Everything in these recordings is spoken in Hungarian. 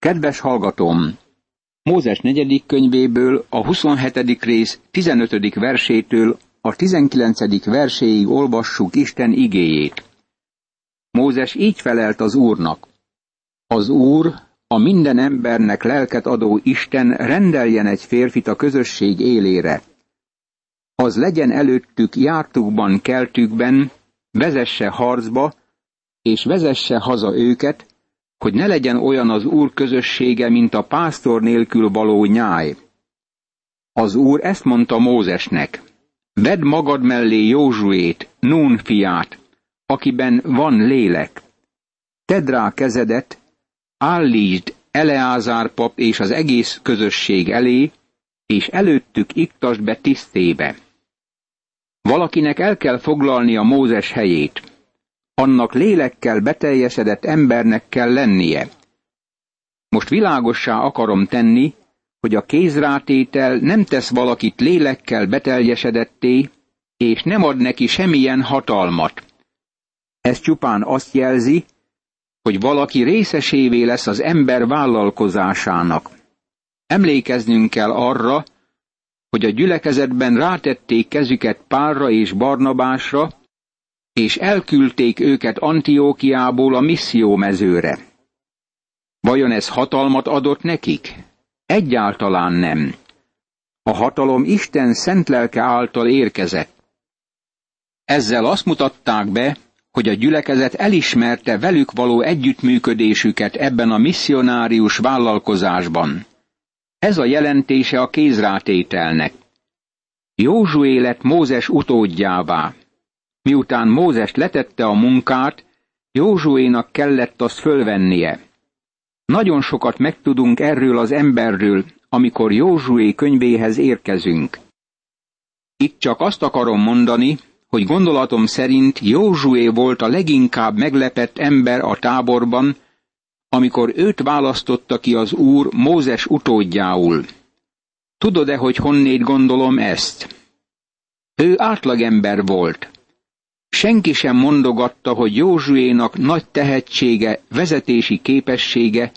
Kedves hallgatóm! Mózes negyedik könyvéből a 27. rész 15. versétől a 19. verséig olvassuk Isten igéjét. Mózes így felelt az Úrnak. Az Úr, a minden embernek lelket adó Isten rendeljen egy férfit a közösség élére. Az legyen előttük jártukban, keltükben, vezesse harcba, és vezesse haza őket, hogy ne legyen olyan az Úr közössége, mint a pásztor nélkül való nyáj. Az Úr ezt mondta Mózesnek, vedd magad mellé Józsuét, Nún fiát, akiben van lélek. Tedd rá kezedet, állítsd Eleázár pap és az egész közösség elé, és előttük iktasd be tisztébe. Valakinek el kell foglalni a Mózes helyét annak lélekkel beteljesedett embernek kell lennie. Most világossá akarom tenni, hogy a kézrátétel nem tesz valakit lélekkel beteljesedetté, és nem ad neki semmilyen hatalmat. Ez csupán azt jelzi, hogy valaki részesévé lesz az ember vállalkozásának. Emlékeznünk kell arra, hogy a gyülekezetben rátették kezüket Párra és Barnabásra, és elküldték őket Antiókiából a missziómezőre. Vajon ez hatalmat adott nekik? Egyáltalán nem. A hatalom Isten szent lelke által érkezett. Ezzel azt mutatták be, hogy a gyülekezet elismerte velük való együttműködésüket ebben a misszionárius vállalkozásban. Ez a jelentése a kézrátételnek. Józsué lett Mózes utódjává. Miután Mózes letette a munkát, Józsuénak kellett azt fölvennie. Nagyon sokat megtudunk erről az emberről, amikor Józsué könyvéhez érkezünk. Itt csak azt akarom mondani, hogy gondolatom szerint Józsué volt a leginkább meglepett ember a táborban, amikor őt választotta ki az úr Mózes utódjául. Tudod-e, hogy honnét gondolom ezt? Ő átlagember volt. Senki sem mondogatta, hogy Józsuénak nagy tehetsége, vezetési képessége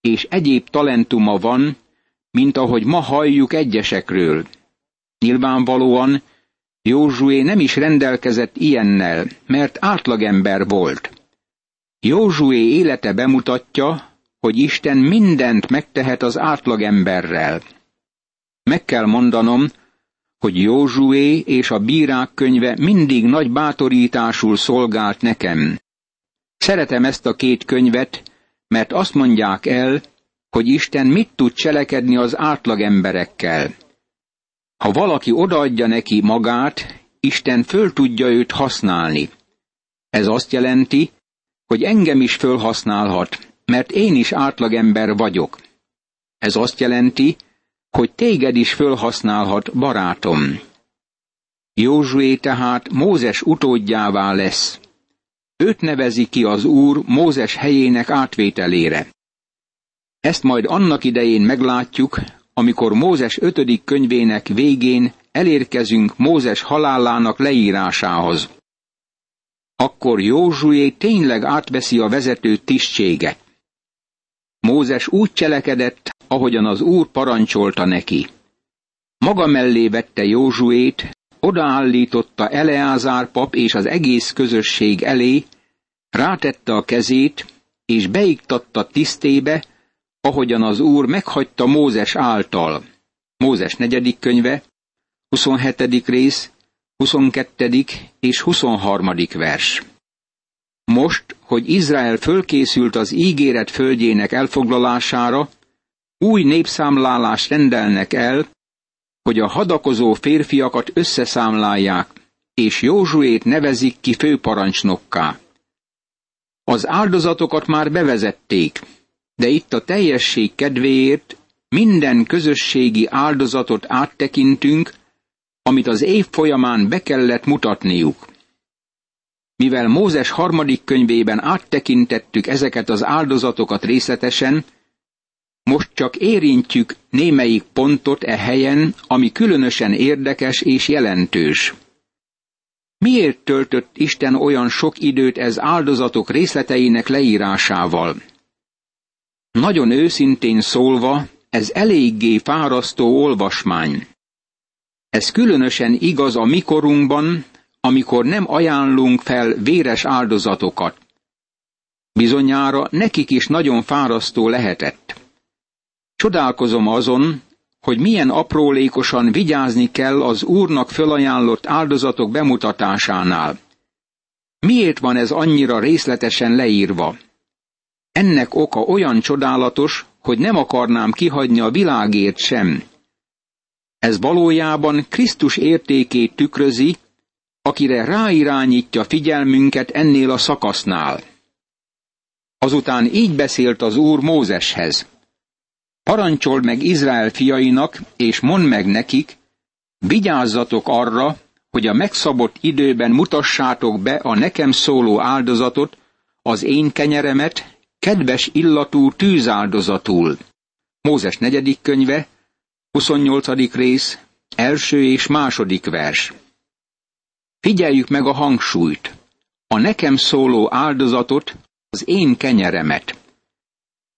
és egyéb talentuma van, mint ahogy ma halljuk egyesekről. Nyilvánvalóan Józsué nem is rendelkezett ilyennel, mert átlagember volt. Józsué élete bemutatja, hogy Isten mindent megtehet az átlagemberrel. Meg kell mondanom, hogy Józsué és a bírák könyve mindig nagy bátorításul szolgált nekem. Szeretem ezt a két könyvet, mert azt mondják el, hogy Isten mit tud cselekedni az átlag emberekkel. Ha valaki odaadja neki magát, Isten föl tudja őt használni. Ez azt jelenti, hogy engem is fölhasználhat, mert én is átlagember vagyok. Ez azt jelenti, hogy téged is fölhasználhat, barátom. Józsué tehát Mózes utódjává lesz. Őt nevezi ki az Úr Mózes helyének átvételére. Ezt majd annak idején meglátjuk, amikor Mózes ötödik könyvének végén elérkezünk Mózes halálának leírásához. Akkor Józsué tényleg átveszi a vezető tisztséget. Mózes úgy cselekedett, ahogyan az Úr parancsolta neki. Maga mellé vette Józsuét, odaállította Eleázár pap és az egész közösség elé, rátette a kezét, és beiktatta tisztébe, ahogyan az Úr meghagyta Mózes által. Mózes negyedik könyve, 27. rész, 22. és 23. vers. Most, hogy Izrael fölkészült az ígéret földjének elfoglalására, új népszámlálást rendelnek el, hogy a hadakozó férfiakat összeszámlálják, és Józsuét nevezik ki főparancsnokká. Az áldozatokat már bevezették, de itt a teljesség kedvéért minden közösségi áldozatot áttekintünk, amit az év folyamán be kellett mutatniuk. Mivel Mózes harmadik könyvében áttekintettük ezeket az áldozatokat részletesen, most csak érintjük némelyik pontot e helyen, ami különösen érdekes és jelentős. Miért töltött Isten olyan sok időt ez áldozatok részleteinek leírásával? Nagyon őszintén szólva, ez eléggé fárasztó olvasmány. Ez különösen igaz a mikorunkban, amikor nem ajánlunk fel véres áldozatokat. Bizonyára nekik is nagyon fárasztó lehetett. Csodálkozom azon, hogy milyen aprólékosan vigyázni kell az Úrnak fölajánlott áldozatok bemutatásánál. Miért van ez annyira részletesen leírva? Ennek oka olyan csodálatos, hogy nem akarnám kihagyni a világért sem. Ez valójában Krisztus értékét tükrözi, akire ráirányítja figyelmünket ennél a szakasznál. Azután így beszélt az Úr Mózeshez. Parancsold meg Izrael fiainak, és mondd meg nekik, vigyázzatok arra, hogy a megszabott időben mutassátok be a nekem szóló áldozatot, az én kenyeremet, kedves illatú tűzáldozatul. Mózes negyedik könyve, 28. rész, első és második vers. Figyeljük meg a hangsúlyt. A nekem szóló áldozatot, az én kenyeremet.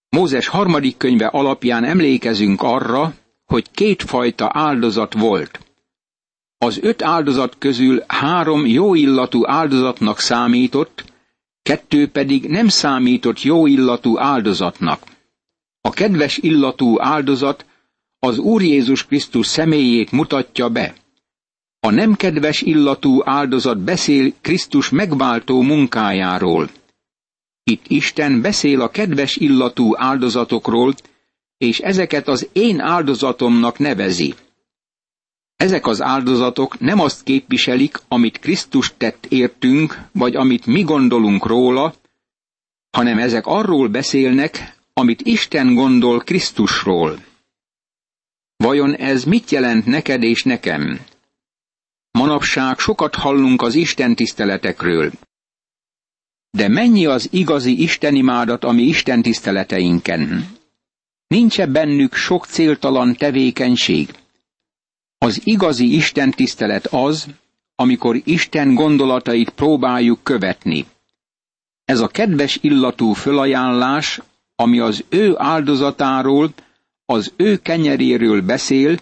Mózes harmadik könyve alapján emlékezünk arra, hogy kétfajta áldozat volt. Az öt áldozat közül három jóillatú áldozatnak számított, kettő pedig nem számított jóillatú áldozatnak. A kedves illatú áldozat az Úr Jézus Krisztus személyét mutatja be. A nem kedves illatú áldozat beszél Krisztus megváltó munkájáról. Itt Isten beszél a kedves illatú áldozatokról, és ezeket az én áldozatomnak nevezi. Ezek az áldozatok nem azt képviselik, amit Krisztus tett értünk, vagy amit mi gondolunk róla, hanem ezek arról beszélnek, amit Isten gondol Krisztusról. Vajon ez mit jelent neked és nekem? Manapság sokat hallunk az Isten tiszteletekről. De mennyi az igazi istenimádat a mi Isten tiszteleteinken? Nincs-e bennük sok céltalan tevékenység? Az igazi Isten tisztelet az, amikor Isten gondolatait próbáljuk követni. Ez a kedves illatú fölajánlás, ami az ő áldozatáról, az ő kenyeréről beszél,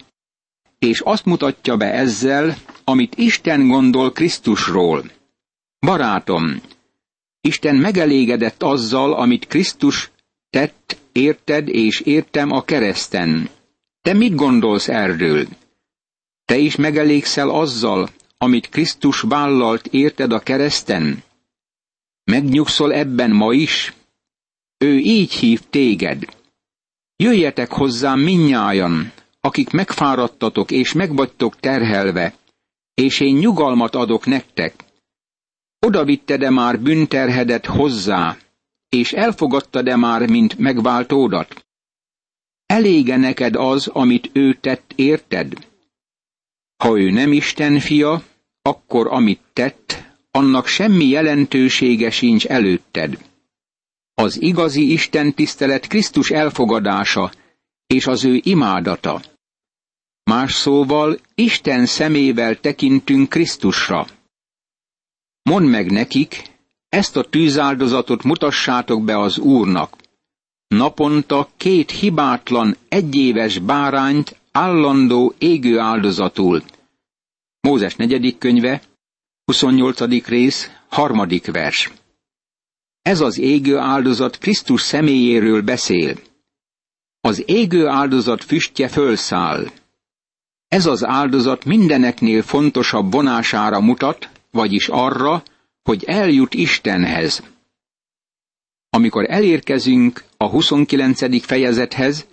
és azt mutatja be ezzel, amit Isten gondol Krisztusról. Barátom, Isten megelégedett azzal, amit Krisztus tett, érted és értem a kereszten. Te mit gondolsz erről? Te is megelégszel azzal, amit Krisztus vállalt érted a kereszten? Megnyugszol ebben ma is? Ő így hív téged. Jöjjetek hozzám minnyájan, akik megfáradtatok és megvagytok terhelve, és én nyugalmat adok nektek. Oda vitted-e már bünterhedet hozzá, és elfogadtad-e már, mint megváltódat? Elége neked az, amit ő tett, érted? Ha ő nem Isten fia, akkor amit tett, annak semmi jelentősége sincs előtted. Az igazi Isten tisztelet Krisztus elfogadása és az ő imádata. Más szóval Isten szemével tekintünk Krisztusra. Mondd meg nekik, ezt a tűzáldozatot mutassátok be az Úrnak. Naponta két hibátlan, egyéves bárányt állandó égő áldozatul. Mózes negyedik könyve, 28. rész, harmadik vers. Ez az égő áldozat Krisztus személyéről beszél. Az égő áldozat füstje fölszáll. Ez az áldozat mindeneknél fontosabb vonására mutat, vagyis arra, hogy eljut Istenhez. Amikor elérkezünk a 29. fejezethez,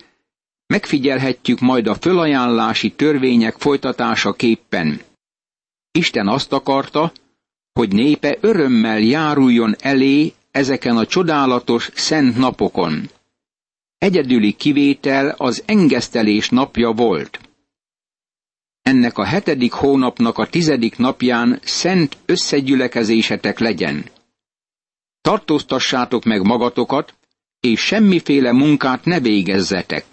megfigyelhetjük majd a fölajánlási törvények folytatása képpen. Isten azt akarta, hogy népe örömmel járuljon elé ezeken a csodálatos szent napokon. Egyedüli kivétel az engesztelés napja volt. Ennek a hetedik hónapnak a tizedik napján szent összegyülekezésetek legyen. Tartóztassátok meg magatokat, és semmiféle munkát ne végezzetek.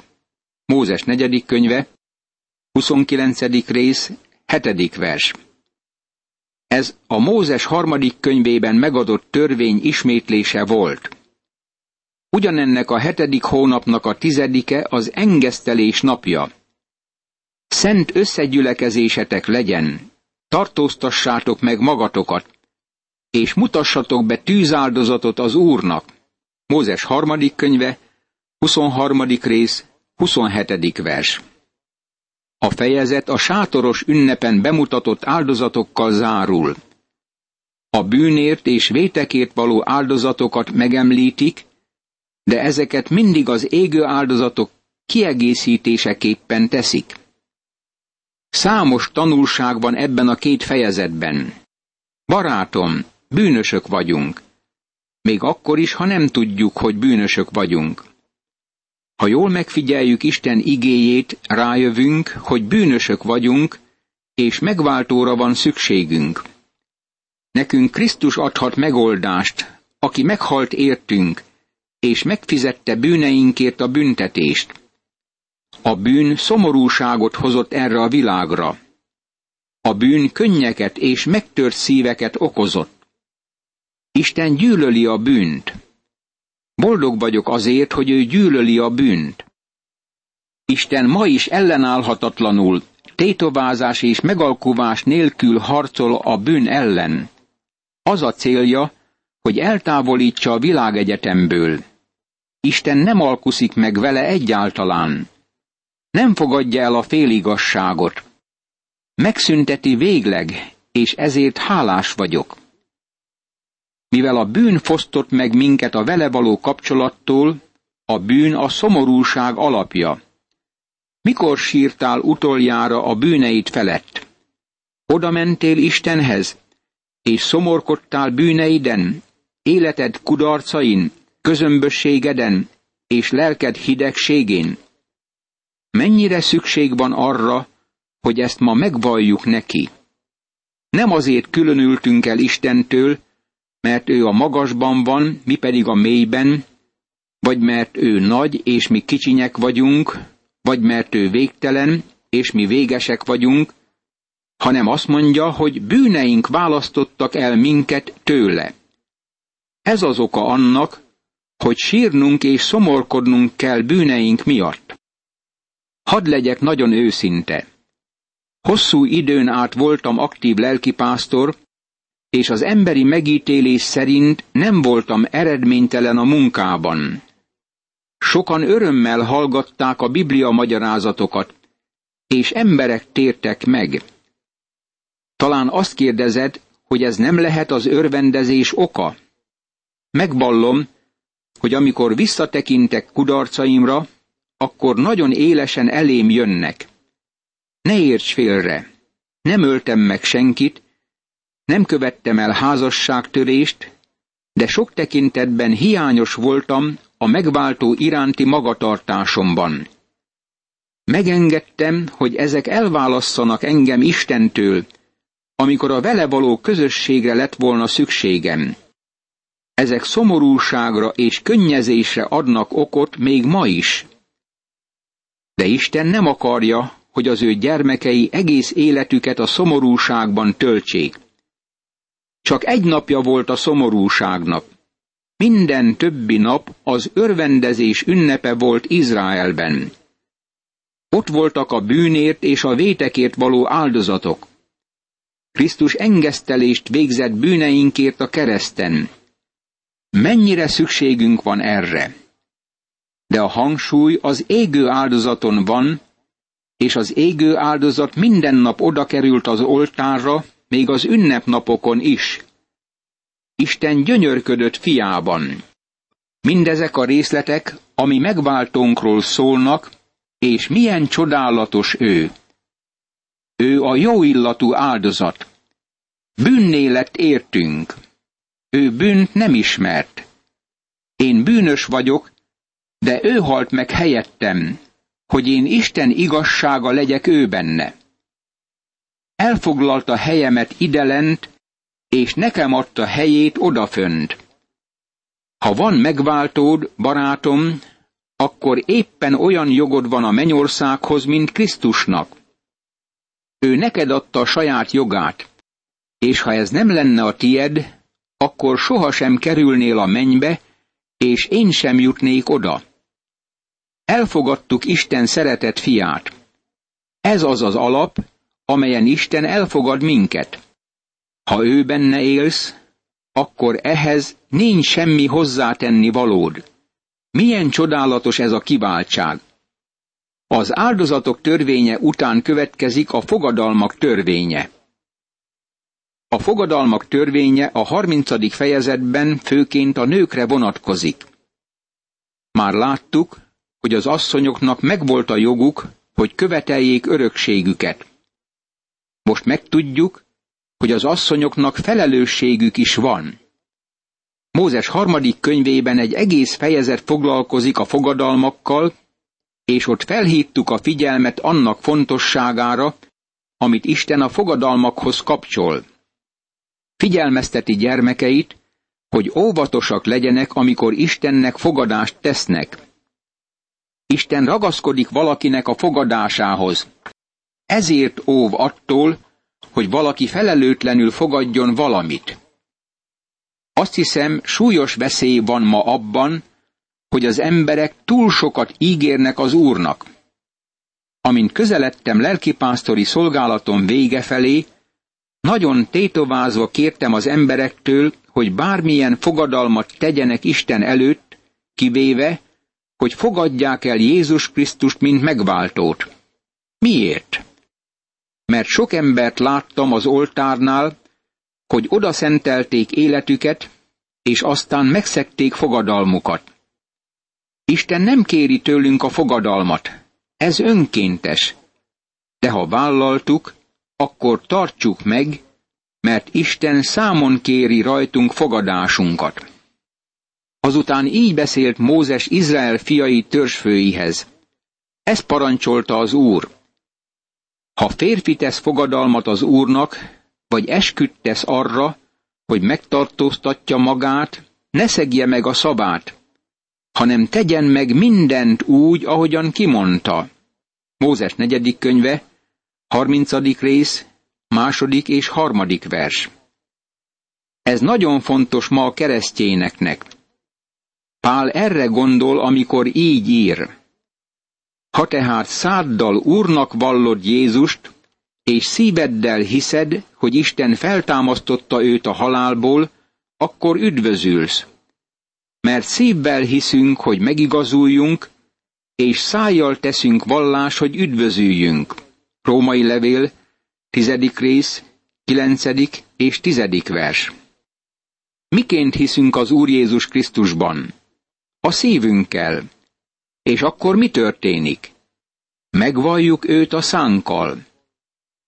Mózes negyedik könyve, 29. rész, hetedik vers. Ez a Mózes harmadik könyvében megadott törvény ismétlése volt. Ugyanennek a hetedik hónapnak a tizedike az engesztelés napja. Szent összegyülekezésetek legyen, tartóztassátok meg magatokat, és mutassatok be tűzáldozatot az Úrnak. Mózes harmadik könyve, 23. rész, 27. vers. A fejezet a sátoros ünnepen bemutatott áldozatokkal zárul. A bűnért és vétekért való áldozatokat megemlítik, de ezeket mindig az égő áldozatok kiegészítéseképpen teszik. Számos tanulság van ebben a két fejezetben. Barátom, bűnösök vagyunk. Még akkor is, ha nem tudjuk, hogy bűnösök vagyunk. Ha jól megfigyeljük Isten igéjét, rájövünk, hogy bűnösök vagyunk, és megváltóra van szükségünk. Nekünk Krisztus adhat megoldást, aki meghalt értünk, és megfizette bűneinkért a büntetést. A bűn szomorúságot hozott erre a világra. A bűn könnyeket és megtört szíveket okozott. Isten gyűlöli a bűnt. Boldog vagyok azért, hogy ő gyűlöli a bűnt. Isten ma is ellenállhatatlanul, tétovázás és megalkuvás nélkül harcol a bűn ellen. Az a célja, hogy eltávolítsa a világegyetemből. Isten nem alkuszik meg vele egyáltalán. Nem fogadja el a féligasságot. Megszünteti végleg, és ezért hálás vagyok. Mivel a bűn fosztott meg minket a vele való kapcsolattól, a bűn a szomorúság alapja. Mikor sírtál utoljára a bűneid felett? Oda mentél Istenhez, és szomorkodtál bűneiden, életed kudarcain, közömbösségeden és lelked hidegségén? Mennyire szükség van arra, hogy ezt ma megvalljuk neki? Nem azért különültünk el Istentől, mert ő a magasban van, mi pedig a mélyben, vagy mert ő nagy, és mi kicsinyek vagyunk, vagy mert ő végtelen, és mi végesek vagyunk, hanem azt mondja, hogy bűneink választottak el minket tőle. Ez az oka annak, hogy sírnunk és szomorkodnunk kell bűneink miatt. Hadd legyek nagyon őszinte. Hosszú időn át voltam aktív lelkipásztor, és az emberi megítélés szerint nem voltam eredménytelen a munkában. Sokan örömmel hallgatták a Biblia magyarázatokat, és emberek tértek meg. Talán azt kérdezed, hogy ez nem lehet az örvendezés oka? Megvallom, hogy amikor visszatekintek kudarcaimra, akkor nagyon élesen elém jönnek. Ne érts félre, nem öltem meg senkit, nem követtem el házasságtörést, de sok tekintetben hiányos voltam a megváltó iránti magatartásomban. Megengedtem, hogy ezek elválasszanak engem Istentől, amikor a vele való közösségre lett volna szükségem. Ezek szomorúságra és könnyezésre adnak okot még ma is. De Isten nem akarja, hogy az ő gyermekei egész életüket a szomorúságban töltsék. Csak egy napja volt a szomorúságnak. Minden többi nap az örvendezés ünnepe volt Izraelben. Ott voltak a bűnért és a vétekért való áldozatok. Krisztus engesztelést végzett bűneinkért a kereszten. Mennyire szükségünk van erre? De a hangsúly az égő áldozaton van, és az égő áldozat minden nap oda került az oltárra, még az ünnepnapokon is. Isten gyönyörködött fiában. Mindezek a részletek, ami megváltónkról szólnak, és milyen csodálatos ő. Ő a jó illatú áldozat. Bűnné lett értünk. Ő bűnt nem ismert. Én bűnös vagyok, de ő halt meg helyettem, hogy én Isten igazsága legyek ő benne elfoglalta helyemet idelent, és nekem adta helyét odafönt. Ha van megváltód, barátom, akkor éppen olyan jogod van a mennyországhoz, mint Krisztusnak. Ő neked adta a saját jogát, és ha ez nem lenne a tied, akkor sohasem kerülnél a mennybe, és én sem jutnék oda. Elfogadtuk Isten szeretett fiát. Ez az az alap, amelyen Isten elfogad minket. Ha ő benne élsz, akkor ehhez nincs semmi hozzátenni valód. Milyen csodálatos ez a kiváltság! Az áldozatok törvénye után következik a fogadalmak törvénye. A fogadalmak törvénye a 30. fejezetben főként a nőkre vonatkozik. Már láttuk, hogy az asszonyoknak megvolt a joguk, hogy követeljék örökségüket. Most megtudjuk, hogy az asszonyoknak felelősségük is van. Mózes harmadik könyvében egy egész fejezet foglalkozik a fogadalmakkal, és ott felhívtuk a figyelmet annak fontosságára, amit Isten a fogadalmakhoz kapcsol. Figyelmezteti gyermekeit, hogy óvatosak legyenek, amikor Istennek fogadást tesznek. Isten ragaszkodik valakinek a fogadásához. Ezért óv attól, hogy valaki felelőtlenül fogadjon valamit. Azt hiszem, súlyos veszély van ma abban, hogy az emberek túl sokat ígérnek az Úrnak. Amint közeledtem lelkipásztori szolgálatom vége felé, nagyon tétovázva kértem az emberektől, hogy bármilyen fogadalmat tegyenek Isten előtt, kivéve, hogy fogadják el Jézus Krisztust, mint megváltót. Miért? Mert sok embert láttam az oltárnál, hogy oda szentelték életüket, és aztán megszekték fogadalmukat. Isten nem kéri tőlünk a fogadalmat. Ez önkéntes. De ha vállaltuk, akkor tartsuk meg, mert Isten számon kéri rajtunk fogadásunkat. Azután így beszélt Mózes Izrael fiai törzsfőihez. Ezt parancsolta az Úr. Ha férfi tesz fogadalmat az Úrnak, vagy esküdtesz arra, hogy megtartóztatja magát, ne szegje meg a szabát, hanem tegyen meg mindent úgy, ahogyan kimondta. Mózes negyedik könyve, harmincadik rész, második és harmadik vers. Ez nagyon fontos ma a keresztényeknek. Pál erre gondol, amikor így ír. Ha tehát száddal úrnak vallod Jézust, és szíveddel hiszed, hogy Isten feltámasztotta őt a halálból, akkor üdvözülsz. Mert szívvel hiszünk, hogy megigazuljunk, és szájjal teszünk vallás, hogy üdvözüljünk. Római levél, tizedik rész, kilencedik és tizedik vers. Miként hiszünk az Úr Jézus Krisztusban? A szívünkkel. És akkor mi történik? Megvalljuk őt a szánkkal.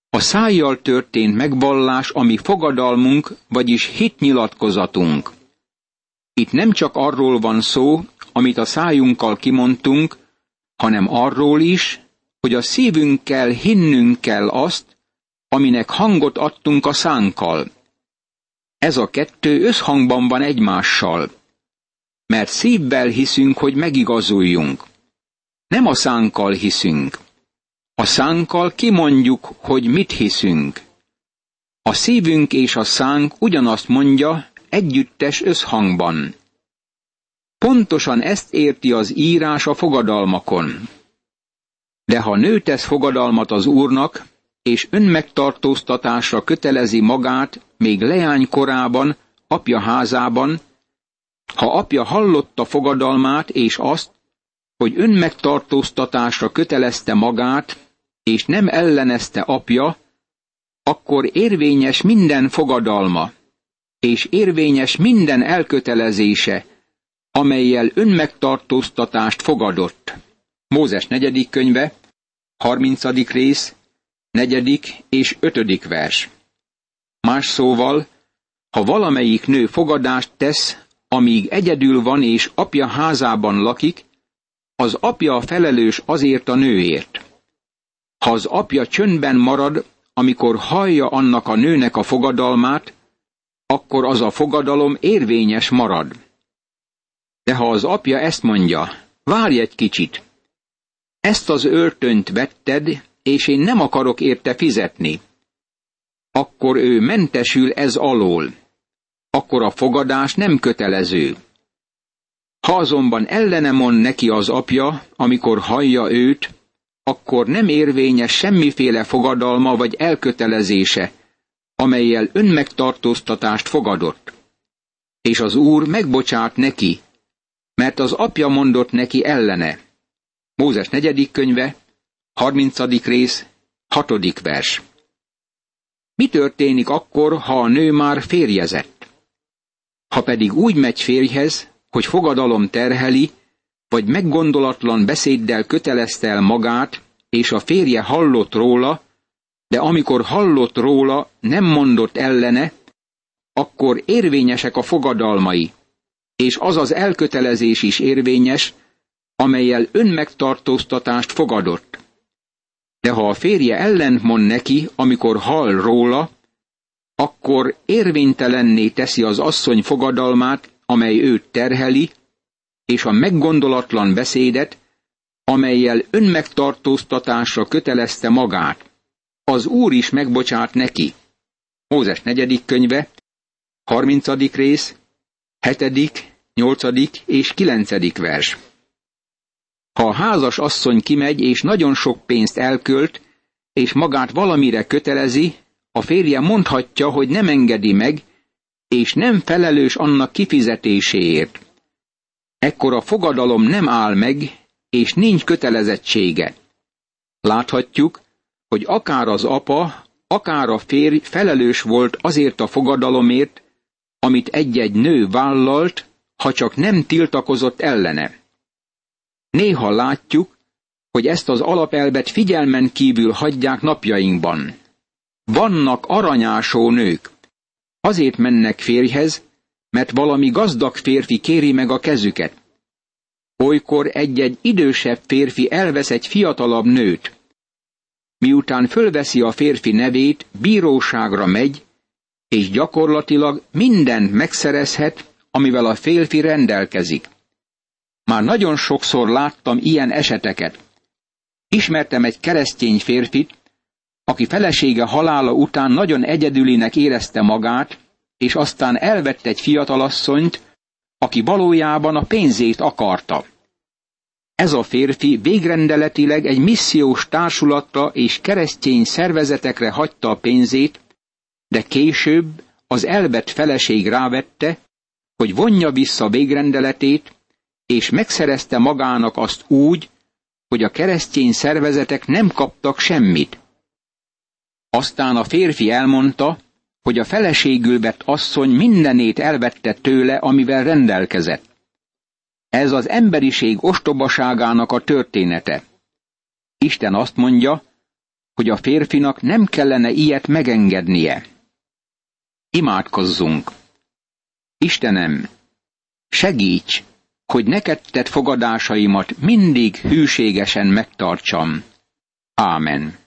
A szájjal történt megvallás, ami fogadalmunk, vagyis hitnyilatkozatunk. Itt nem csak arról van szó, amit a szájunkkal kimondtunk, hanem arról is, hogy a szívünkkel hinnünk kell azt, aminek hangot adtunk a szánkkal. Ez a kettő összhangban van egymással, mert szívvel hiszünk, hogy megigazuljunk. Nem a szánkkal hiszünk. A szánkkal kimondjuk, hogy mit hiszünk. A szívünk és a szánk ugyanazt mondja, együttes összhangban. Pontosan ezt érti az írás a fogadalmakon. De ha nő tesz fogadalmat az úrnak, és önmegtartóztatásra kötelezi magát még leány korában, apja házában, ha apja hallotta fogadalmát és azt, hogy önmegtartóztatásra kötelezte magát, és nem ellenezte apja, akkor érvényes minden fogadalma, és érvényes minden elkötelezése, amelyel önmegtartóztatást fogadott. Mózes negyedik könyve, harmincadik rész, negyedik és ötödik vers. Más szóval, ha valamelyik nő fogadást tesz, amíg egyedül van és apja házában lakik, az apja felelős azért a nőért. Ha az apja csöndben marad, amikor hallja annak a nőnek a fogadalmát, akkor az a fogadalom érvényes marad. De ha az apja ezt mondja, várj egy kicsit, ezt az öltönyt vetted, és én nem akarok érte fizetni, akkor ő mentesül ez alól. Akkor a fogadás nem kötelező. Ha azonban ellene mond neki az apja, amikor hallja őt, akkor nem érvényes semmiféle fogadalma vagy elkötelezése, amelyel önmegtartóztatást fogadott. És az úr megbocsát neki, mert az apja mondott neki ellene. Mózes negyedik könyve, 30. rész, 6. vers. Mi történik akkor, ha a nő már férjezett? Pedig úgy megy férjhez, hogy fogadalom terheli, vagy meggondolatlan beszéddel kötelezte el magát, és a férje hallott róla, de amikor hallott róla, nem mondott ellene, akkor érvényesek a fogadalmai, és az az elkötelezés is érvényes, amelyel önmegtartóztatást fogadott. De ha a férje ellent mond neki, amikor hall róla, akkor érvénytelenné teszi az asszony fogadalmát, amely őt terheli, és a meggondolatlan beszédet, amelyel önmegtartóztatásra kötelezte magát. Az Úr is megbocsát neki. Mózes negyedik könyve, 30. rész, 7., 8. és 9. vers. Ha a házas asszony kimegy és nagyon sok pénzt elkölt, és magát valamire kötelezi, a férje mondhatja, hogy nem engedi meg, és nem felelős annak kifizetéséért. Ekkor a fogadalom nem áll meg, és nincs kötelezettsége. Láthatjuk, hogy akár az apa, akár a férj felelős volt azért a fogadalomért, amit egy-egy nő vállalt, ha csak nem tiltakozott ellene. Néha látjuk, hogy ezt az alapelvet figyelmen kívül hagyják napjainkban. Vannak aranyásó nők. Azért mennek férjhez, mert valami gazdag férfi kéri meg a kezüket. Olykor egy-egy idősebb férfi elvesz egy fiatalabb nőt. Miután fölveszi a férfi nevét, bíróságra megy, és gyakorlatilag mindent megszerezhet, amivel a férfi rendelkezik. Már nagyon sokszor láttam ilyen eseteket. Ismertem egy keresztény férfit, aki felesége halála után nagyon egyedülinek érezte magát, és aztán elvett egy fiatalasszonyt, aki valójában a pénzét akarta. Ez a férfi végrendeletileg egy missziós társulatra és keresztény szervezetekre hagyta a pénzét, de később az elvett feleség rávette, hogy vonja vissza végrendeletét, és megszerezte magának azt úgy, hogy a keresztény szervezetek nem kaptak semmit. Aztán a férfi elmondta, hogy a feleségül vett asszony mindenét elvette tőle, amivel rendelkezett. Ez az emberiség ostobaságának a története. Isten azt mondja, hogy a férfinak nem kellene ilyet megengednie. Imádkozzunk! Istenem, segíts, hogy neked tett fogadásaimat mindig hűségesen megtartsam. Ámen.